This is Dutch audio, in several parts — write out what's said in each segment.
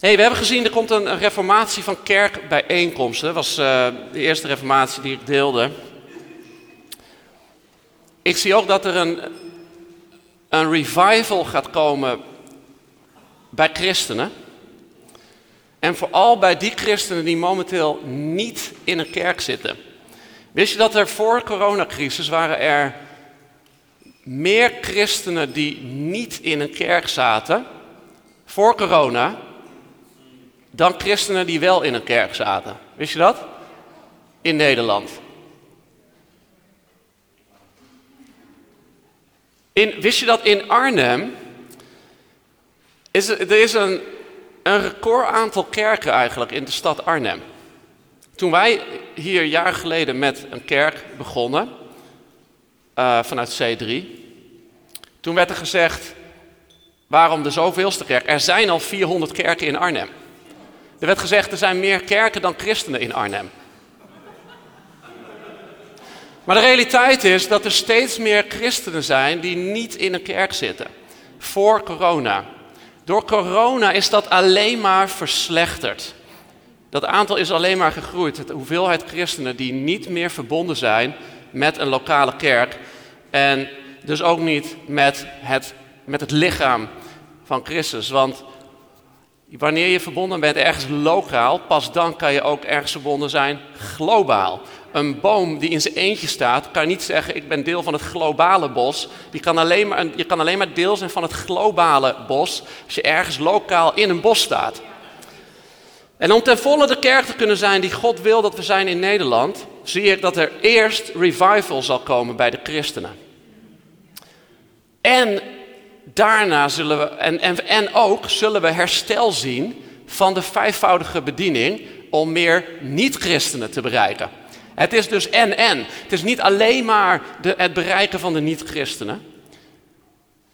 Hey, we hebben gezien, er komt een reformatie van kerkbijeenkomsten. Dat was uh, de eerste reformatie die ik deelde. Ik zie ook dat er een, een revival gaat komen bij christenen. En vooral bij die christenen die momenteel niet in een kerk zitten. Wist je dat er voor de coronacrisis waren er meer christenen die niet in een kerk zaten, voor corona, dan christenen die wel in een kerk zaten. Wist je dat? In Nederland. In, wist je dat in Arnhem is er, is een, een record aantal kerken eigenlijk in de stad Arnhem. Toen wij hier jaren geleden met een kerk begonnen, uh, vanuit C3, toen werd er gezegd, waarom de zoveelste kerk? Er zijn al 400 kerken in Arnhem. Er werd gezegd, er zijn meer kerken dan christenen in Arnhem. Maar de realiteit is dat er steeds meer christenen zijn die niet in een kerk zitten. Voor corona. Door corona is dat alleen maar verslechterd. Dat aantal is alleen maar gegroeid. De hoeveelheid christenen die niet meer verbonden zijn met een lokale kerk. En dus ook niet met het, met het lichaam van Christus. Want wanneer je verbonden bent ergens lokaal, pas dan kan je ook ergens verbonden zijn globaal. Een boom die in zijn eentje staat, kan niet zeggen ik ben deel van het globale bos. Die kan alleen maar, je kan alleen maar deel zijn van het globale bos als je ergens lokaal in een bos staat. En om ten volle de kerk te kunnen zijn die God wil dat we zijn in Nederland, zie ik dat er eerst revival zal komen bij de christenen. En daarna zullen we, en, en, en ook zullen we herstel zien van de vijfvoudige bediening om meer niet-christenen te bereiken. Het is dus en-en. Het is niet alleen maar het bereiken van de niet-christenen.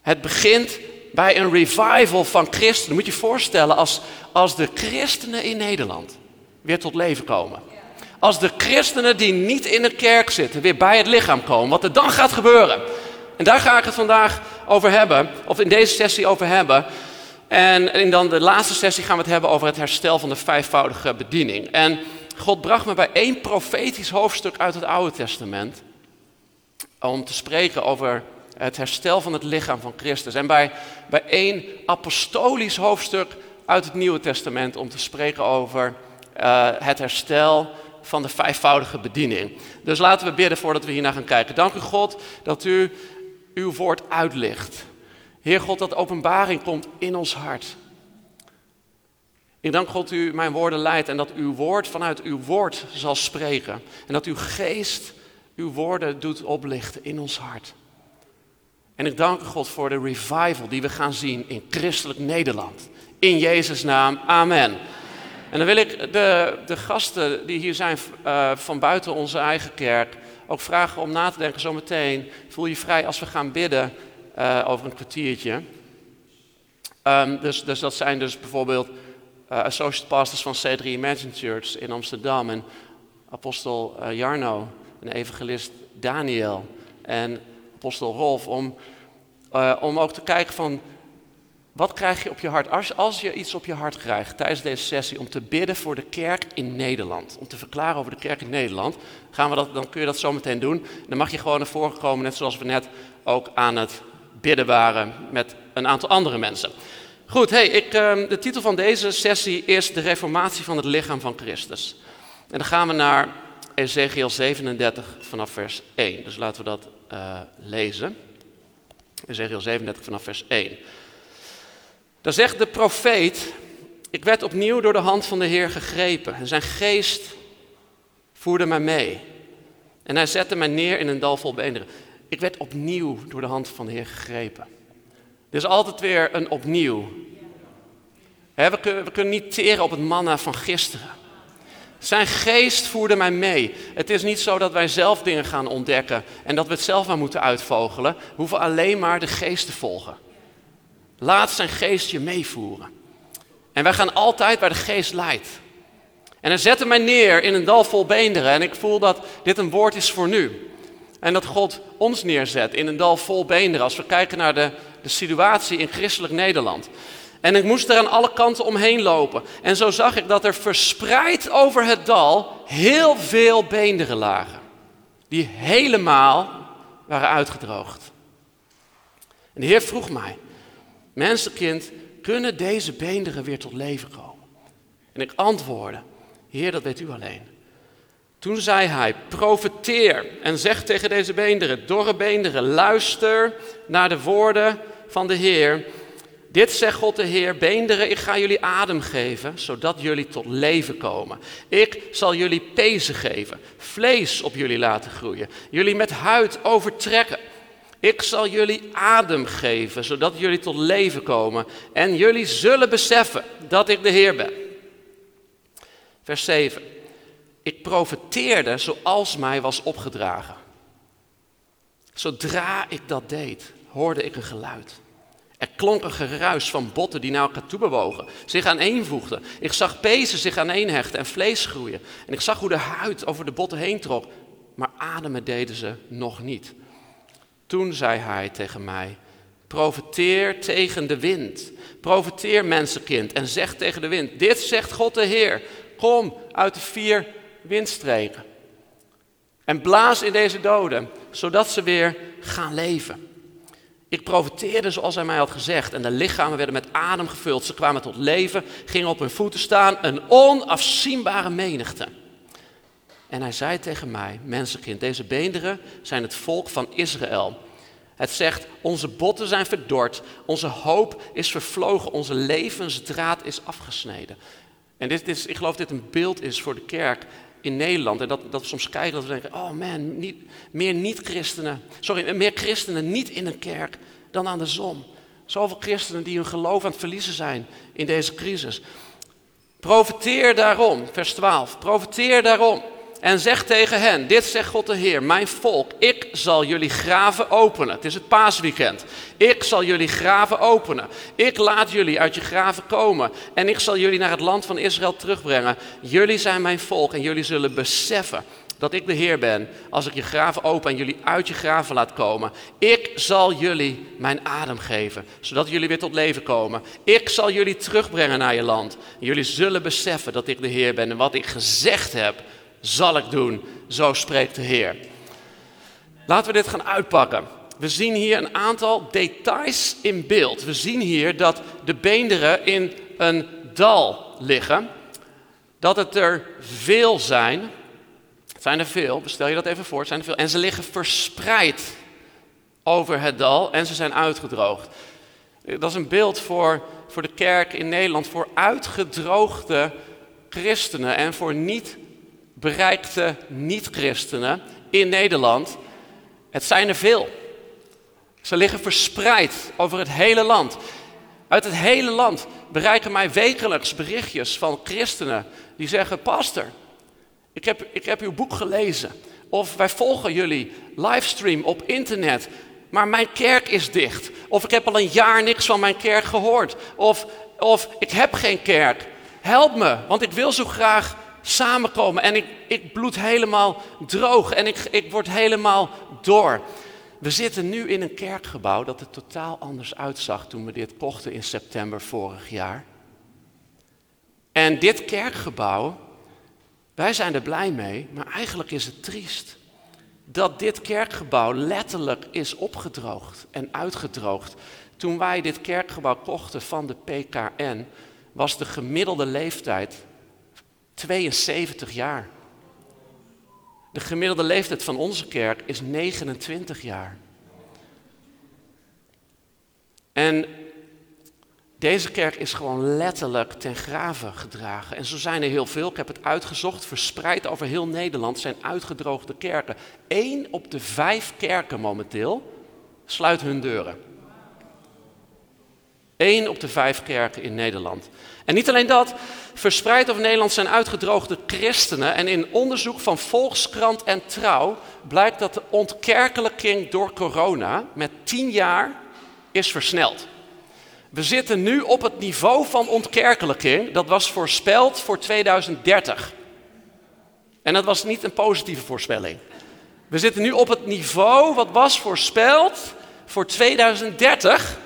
Het begint bij een revival van christenen. Moet je je voorstellen als, als de christenen in Nederland weer tot leven komen. Als de christenen die niet in de kerk zitten weer bij het lichaam komen. Wat er dan gaat gebeuren. En daar ga ik het vandaag over hebben. Of in deze sessie over hebben. En in dan de laatste sessie gaan we het hebben over het herstel van de vijfvoudige bediening. En God bracht me bij één profetisch hoofdstuk uit het Oude Testament. Om te spreken over het herstel van het lichaam van Christus. En bij, bij één apostolisch hoofdstuk uit het Nieuwe Testament om te spreken over uh, het herstel van de vijfvoudige bediening. Dus laten we bidden voordat we hiernaar gaan kijken. Dank u God dat u uw woord uitlicht. Heer God, dat openbaring komt in ons hart. Ik dank God u mijn woorden leidt en dat uw woord vanuit uw woord zal spreken. En dat uw geest uw woorden doet oplichten in ons hart. En ik dank God voor de revival die we gaan zien in christelijk Nederland. In Jezus' naam, amen. En dan wil ik de, de gasten die hier zijn uh, van buiten onze eigen kerk ook vragen om na te denken zometeen. Voel je vrij als we gaan bidden uh, over een kwartiertje. Um, dus, dus dat zijn dus bijvoorbeeld uh, associate pastors van C3 Imagine Church in Amsterdam en apostel uh, Jarno en evangelist Daniel en apostel Rolf om, om ook te kijken van wat krijg je op je hart als, je iets op je hart krijgt tijdens deze sessie om te bidden voor de kerk in Nederland, om te verklaren over de kerk in Nederland, gaan we dat, dan kun je dat zo meteen doen. Dan mag je gewoon naar voren komen, net zoals we net ook aan het bidden waren met een aantal andere mensen. Goed, hey, ik, uh, de titel van deze sessie is de reformatie van het lichaam van Christus. En dan gaan we naar Ezekiel 37 vanaf vers 1. Dus laten we dat uh, lezen. Ezekiel 37 vanaf vers 1. Dan zegt de profeet, ik werd opnieuw door de hand van de Heer gegrepen. En zijn geest voerde mij mee. En hij zette mij neer in een dal vol beenderen. Ik werd opnieuw door de hand van de Heer gegrepen. Er is altijd weer een opnieuw. we, kunnen, we kunnen niet teren op het manna van gisteren. Zijn geest voerde mij mee. Het is niet zo dat wij zelf dingen gaan ontdekken en dat we het zelf maar moeten uitvogelen. We hoeven alleen maar de geest te volgen. Laat zijn geest je meevoeren. En wij gaan altijd waar de geest leidt. En hij zette mij neer in een dal vol beenderen en ik voel dat dit een woord is voor nu. En dat God ons neerzet in een dal vol beenderen als we kijken naar de, de situatie in christelijk Nederland. En ik moest er aan alle kanten omheen lopen. En zo zag ik dat er verspreid over het dal heel veel beenderen lagen. Die helemaal waren uitgedroogd. En de Heer vroeg mij, mensenkind, kunnen deze beenderen weer tot leven komen? En ik antwoordde, Heer, dat weet u alleen. Toen zei hij, profeteer en zeg tegen deze beenderen, dorre beenderen, luister naar de woorden van de Heer. Dit zegt God de Heer, beenderen, ik ga jullie adem geven, zodat jullie tot leven komen. Ik zal jullie pezen geven, vlees op jullie laten groeien, jullie met huid overtrekken. Ik zal jullie adem geven, zodat jullie tot leven komen. En jullie zullen beseffen dat ik de Heer ben. Vers 7. Ik profeteerde zoals mij was opgedragen. Zodra ik dat deed, hoorde ik een geluid. Er klonk een geruis van botten die naar elkaar toe bewogen, zich aaneenvoegden. Ik zag pezen zich aaneenhechten en vlees groeien. En ik zag hoe de huid over de botten heen trok, maar ademen deden ze nog niet. Toen zei hij tegen mij: Profeteer tegen de wind. Profeteer, mensenkind, en zeg tegen de wind: Dit zegt God de Heer. Kom uit de vier windstreken. En blaas in deze doden, zodat ze weer gaan leven. Ik profeteerde zoals hij mij had gezegd. En de lichamen werden met adem gevuld. Ze kwamen tot leven, gingen op hun voeten staan. Een onafzienbare menigte. En hij zei tegen mij, mensenkind, deze beenderen zijn het volk van Israël. Het zegt, onze botten zijn verdord, onze hoop is vervlogen, onze levensdraad is afgesneden. En dit is, ik geloof dat dit een beeld is voor de kerk in Nederland. En dat, dat we soms kijken dat denken, oh man, niet, meer niet-christenen, sorry, meer christenen niet in een kerk dan aan de zon. Zoveel christenen die hun geloof aan het verliezen zijn in deze crisis. Profiteer daarom, vers 12, profiteer daarom en zeg tegen hen, dit zegt God de Heer, mijn volk, ik zal jullie graven openen. Het is het paasweekend. Ik zal jullie graven openen. Ik laat jullie uit je graven komen en ik zal jullie naar het land van Israël terugbrengen. Jullie zijn mijn volk en jullie zullen beseffen dat ik de Heer ben als ik je graven open en jullie uit je graven laat komen. Ik zal jullie mijn adem geven, zodat jullie weer tot leven komen. Ik zal jullie terugbrengen naar je land. Jullie zullen beseffen dat ik de Heer ben en wat ik gezegd heb zal ik doen, zo spreekt de Heer. Laten we dit gaan uitpakken. We zien hier een aantal details in beeld. We zien hier dat de beenderen in een dal liggen. Dat het er veel zijn. Zijn er veel, stel je dat even voor. Zijn er veel. En ze liggen verspreid over het dal en ze zijn uitgedroogd. Dat is een beeld voor, voor de kerk in Nederland, voor uitgedroogde christenen en voor niet bereikte niet-christenen in Nederland. Het zijn er veel. Ze liggen verspreid over het hele land. Uit het hele land bereiken mij wekelijks berichtjes van christenen die zeggen: Pastor, ik heb, ik heb uw boek gelezen. Of wij volgen jullie livestream op internet. Maar mijn kerk is dicht. Of ik heb al een jaar niks van mijn kerk gehoord. Of, of ik heb geen kerk. Help me, want ik wil zo graag samenkomen. En ik, ik bloed helemaal droog en ik, ik word helemaal door. We zitten nu in een kerkgebouw dat er totaal anders uitzag toen we dit kochten in september vorig jaar. En dit kerkgebouw, wij zijn er blij mee, maar eigenlijk is het triest dat dit kerkgebouw letterlijk is opgedroogd en uitgedroogd. Toen wij dit kerkgebouw kochten van de PKN, was de gemiddelde leeftijd 72 jaar. De gemiddelde leeftijd van onze kerk is 29 jaar. En deze kerk is gewoon letterlijk ten graven gedragen. En zo zijn er heel veel. Ik heb het uitgezocht. Verspreid over heel Nederland zijn uitgedroogde kerken. Eén op de vijf kerken momenteel sluit hun deuren. Eén op de vijf kerken in Nederland. En niet alleen dat, verspreid over Nederland zijn uitgedroogde christenen. En in onderzoek van Volkskrant en Trouw blijkt dat de ontkerkelijking door corona met tien jaar is versneld. We zitten nu op het niveau van ontkerkelijking. Dat was voorspeld voor 2030. En dat was niet een positieve voorspelling. We zitten nu op het niveau wat was voorspeld voor 2030.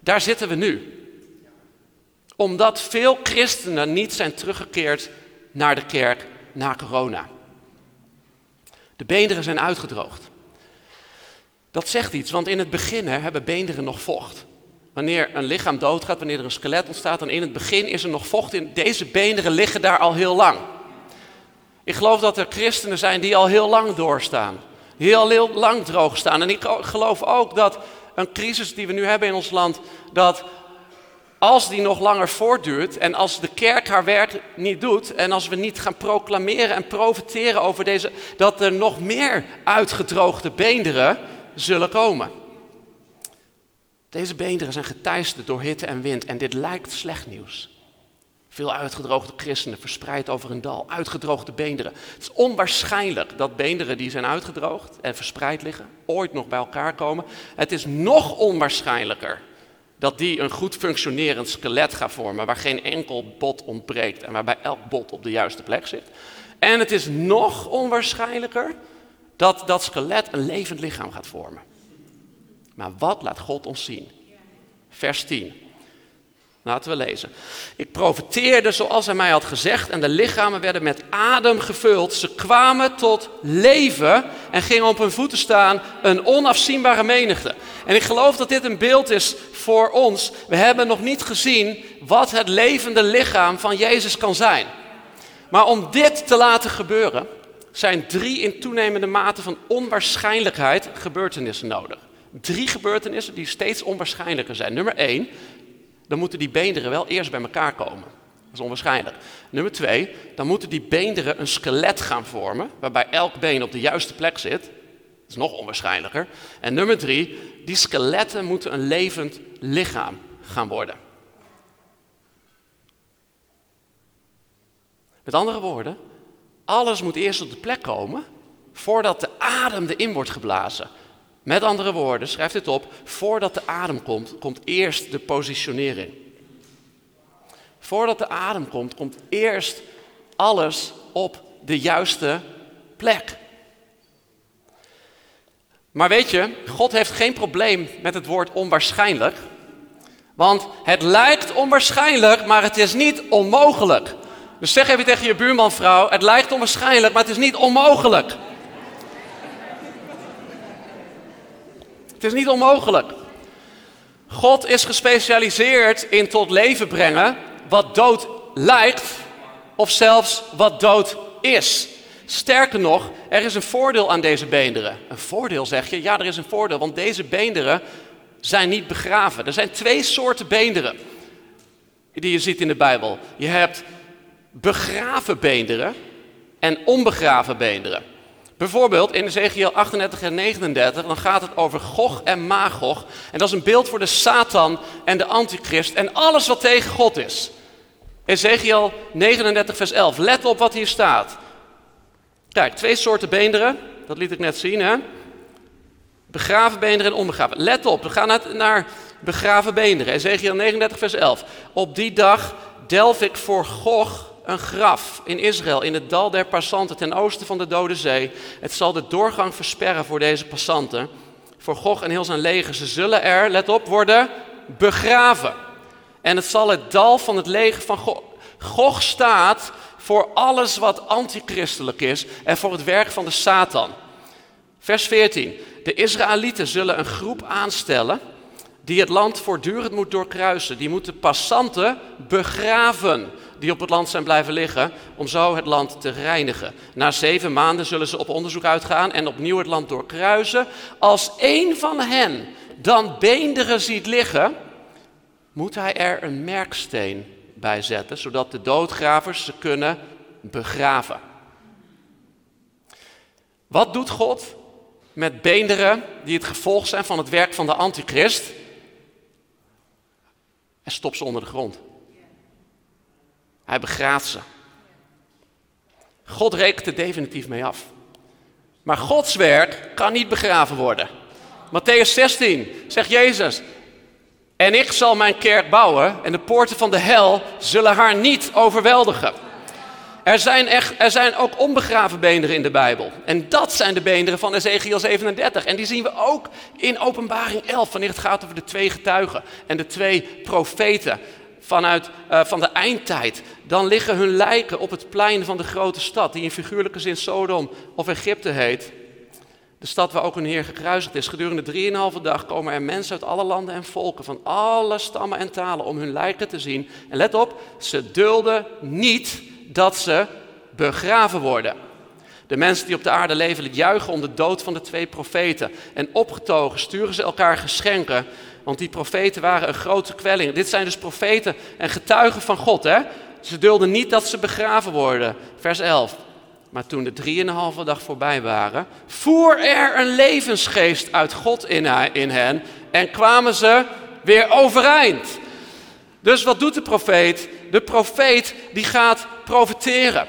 Daar zitten we nu. Omdat veel christenen niet zijn teruggekeerd naar de kerk na corona. De beenderen zijn uitgedroogd. Dat zegt iets, want in het begin hebben beenderen nog vocht. Wanneer een lichaam doodgaat, wanneer er een skelet ontstaat, dan in het begin is er nog vocht in. Deze beenderen liggen daar al heel lang. Ik geloof dat er christenen zijn die al heel lang doorstaan. Heel lang droog staan. En ik geloof ook dat een crisis die we nu hebben in ons land, dat als die nog langer voortduurt en als de kerk haar werk niet doet en als we niet gaan proclameren en profiteren over deze, dat er nog meer uitgedroogde beenderen zullen komen. Deze beenderen zijn geteisterd door hitte en wind en dit lijkt slecht nieuws. Veel uitgedroogde christenen verspreid over een dal, uitgedroogde beenderen. Het is onwaarschijnlijk dat beenderen die zijn uitgedroogd en verspreid liggen, ooit nog bij elkaar komen. Het is nog onwaarschijnlijker dat die een goed functionerend skelet gaan vormen, waar geen enkel bot ontbreekt en waarbij elk bot op de juiste plek zit. En het is nog onwaarschijnlijker dat dat skelet een levend lichaam gaat vormen. Maar wat laat God ons zien? Vers 10. Laten we lezen. Ik profeteerde zoals hij mij had gezegd en de lichamen werden met adem gevuld. Ze kwamen tot leven en gingen op hun voeten staan, een onafzienbare menigte. En ik geloof dat dit een beeld is voor ons. We hebben nog niet gezien wat het levende lichaam van Jezus kan zijn. Maar om dit te laten gebeuren, zijn drie in toenemende mate van onwaarschijnlijkheid gebeurtenissen nodig. Drie gebeurtenissen die steeds onwaarschijnlijker zijn. Nummer één, dan moeten die beenderen wel eerst bij elkaar komen. Dat is onwaarschijnlijk. Nummer twee, dan moeten die beenderen een skelet gaan vormen, waarbij elk been op de juiste plek zit. Is nog onwaarschijnlijker. En nummer drie, die skeletten moeten een levend lichaam gaan worden. Met andere woorden, alles moet eerst op de plek komen voordat de adem erin wordt geblazen. Met andere woorden, schrijf dit op, voordat de adem komt, komt eerst de positionering. Voordat de adem komt, komt eerst alles op de juiste plek. Maar weet je, God heeft geen probleem met het woord onwaarschijnlijk. Want het lijkt onwaarschijnlijk, maar het is niet onmogelijk. Dus zeg even tegen je buurman, vrouw, het lijkt onwaarschijnlijk, maar het is niet onmogelijk. Het is niet onmogelijk. God is gespecialiseerd in tot leven brengen wat dood lijkt of zelfs wat dood is. Sterker nog, er is een voordeel aan deze beenderen. Een voordeel zeg je? Ja, er is een voordeel, want deze beenderen zijn niet begraven. Er zijn twee soorten beenderen die je ziet in de Bijbel. Je hebt begraven beenderen en onbegraven beenderen. Bijvoorbeeld in Ezekiel 38 en 39, dan gaat het over Gog en Magog. En dat is een beeld voor de Satan en de Antichrist en alles wat tegen God is. Ezekiel 39, vers 11. Let op wat hier staat. Kijk, twee soorten beenderen, dat liet ik net zien. Hè? Begraven beenderen en onbegraven. Let op, we gaan naar begraven beenderen. Ezekiel 39, vers 11. Op die dag delf ik voor Gog een graf in Israël, in het dal der passanten ten oosten van de Dode Zee. Het zal de doorgang versperren voor deze passanten, voor Gog en heel zijn leger. Ze zullen er, let op, worden begraven. En het zal het dal van het leger van Gog. Gog staat voor alles wat antichristelijk is en voor het werk van de Satan. Vers 14. De Israëlieten zullen een groep aanstellen die het land voortdurend moet doorkruisen. Die moeten passanten begraven die op het land zijn blijven liggen, om zo het land te reinigen. Na zeven maanden zullen ze op onderzoek uitgaan en opnieuw het land doorkruisen. Als één van hen dan beenderen ziet liggen, moet hij er een merksteen zodat de doodgravers ze kunnen begraven. Wat doet God met beenderen die het gevolg zijn van het werk van de antichrist? Hij stopt ze onder de grond. Hij begraaft ze. God rekent er definitief mee af. Maar Gods werk kan niet begraven worden. Matthäus 16 zegt Jezus. En ik zal mijn kerk bouwen en de poorten van de hel zullen haar niet overweldigen. Er zijn, echt, er zijn ook onbegraven beenderen in de Bijbel. En dat zijn de beenderen van Ezekiel 37. En die zien we ook in Openbaring 11, wanneer het gaat over de twee getuigen en de twee profeten vanuit uh, van de eindtijd, dan liggen hun lijken op het plein van de grote stad, die in figuurlijke zin Sodom of Egypte heet. De stad waar ook hun Heer gekruisigd is. Gedurende drieënhalve dag komen er mensen uit alle landen en volken, van alle stammen en talen, om hun lijken te zien. En let op, ze dulden niet dat ze begraven worden. De mensen die op de aarde leven juichen om de dood van de twee profeten. En opgetogen sturen ze elkaar geschenken, want die profeten waren een grote kwelling. Dit zijn dus profeten en getuigen van God. Hè? Ze dulden niet dat ze begraven worden. Vers 11. Maar toen de drieënhalve dag voorbij waren, voer er een levensgeest uit God in, hen en kwamen ze weer overeind. Dus wat doet de profeet? De profeet die gaat profeteren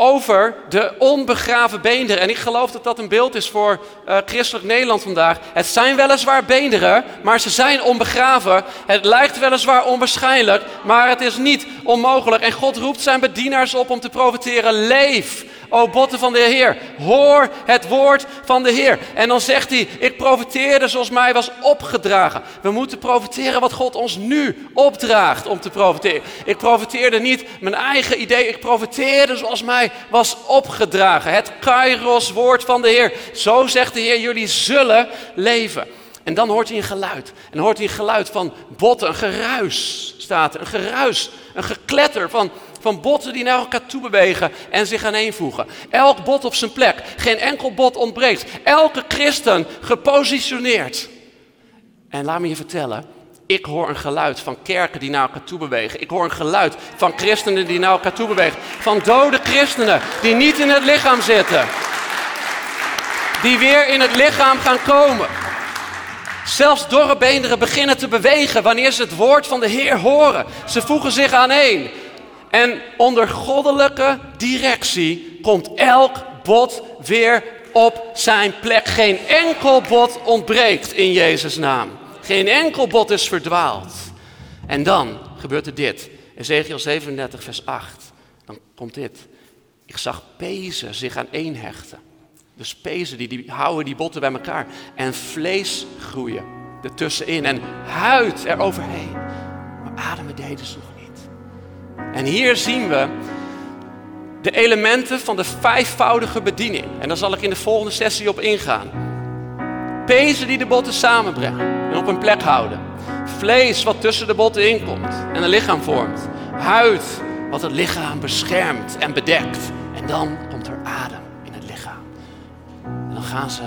over de onbegraven beenderen. En ik geloof dat dat een beeld is voor uh, christelijk Nederland vandaag. Het zijn weliswaar beenderen, maar ze zijn onbegraven. Het lijkt weliswaar onwaarschijnlijk, maar het is niet onmogelijk. En God roept zijn bedienaars op om te profeteren: leef. O botten van de Heer, hoor het woord van de Heer. En dan zegt hij, ik profiteerde zoals mij was opgedragen. We moeten profiteren wat God ons nu opdraagt om te profiteren. Ik profiteerde niet mijn eigen idee, ik profiteerde zoals mij was opgedragen. Het kairos woord van de Heer. Zo zegt de Heer, jullie zullen leven. En dan hoort hij een geluid. En dan hoort hij een geluid van botten, een geruis staat er. Een geruis, een gekletter van van botten die naar elkaar toe bewegen en zich aaneenvoegen. Elk bot op zijn plek. Geen enkel bot ontbreekt. Elke christen gepositioneerd. En laat me je vertellen, ik hoor een geluid van kerken die naar elkaar toe bewegen. Ik hoor een geluid van christenen die naar elkaar toe bewegen. Van dode christenen die niet in het lichaam zitten. Die weer in het lichaam gaan komen. Zelfs dorre beenderen beginnen te bewegen wanneer ze het woord van de Heer horen. Ze voegen zich aaneen. En onder goddelijke directie komt elk bot weer op zijn plek. Geen enkel bot ontbreekt in Jezus' naam. Geen enkel bot is verdwaald. En dan gebeurt er dit. Ezekiel 37, vers 8. Dan komt dit. Ik zag pezen zich aan één hechten. Dus pezen die, die houden die botten bij elkaar. En vlees groeien ertussenin. En huid eroverheen. Maar ademen deden ze nog en hier zien we de elementen van de vijfvoudige bediening. En daar zal ik in de volgende sessie op ingaan. Pezen die de botten samenbrengen en op een plek houden. Vlees wat tussen de botten inkomt en een lichaam vormt. Huid wat het lichaam beschermt en bedekt. En dan komt er adem in het lichaam. En dan gaan ze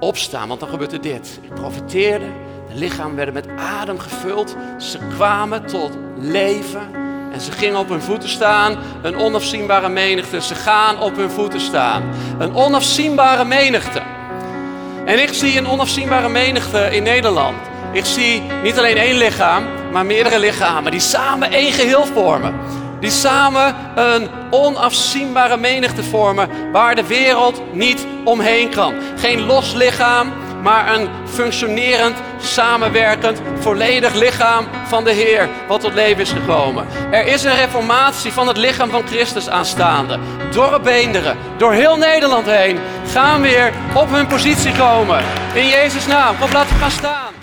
opstaan, want dan gebeurt er dit. Ik profiteerde, de lichaam werden met adem gevuld. Ze kwamen tot leven ze gingen op hun voeten staan, een onafzienbare menigte. Ze gaan op hun voeten staan. Een onafzienbare menigte. En ik zie een onafzienbare menigte in Nederland. Ik zie niet alleen één lichaam, maar meerdere lichamen die samen één geheel vormen. Die samen een onafzienbare menigte vormen waar de wereld niet omheen kan. Geen los lichaam, maar een functionerend, samenwerkend, volledig lichaam van de Heer, wat tot leven is gekomen. Er is een reformatie van het lichaam van Christus aanstaande. Door beenderen, door heel Nederland heen, gaan weer op hun positie komen. In Jezus' naam. Kom, laten we gaan staan.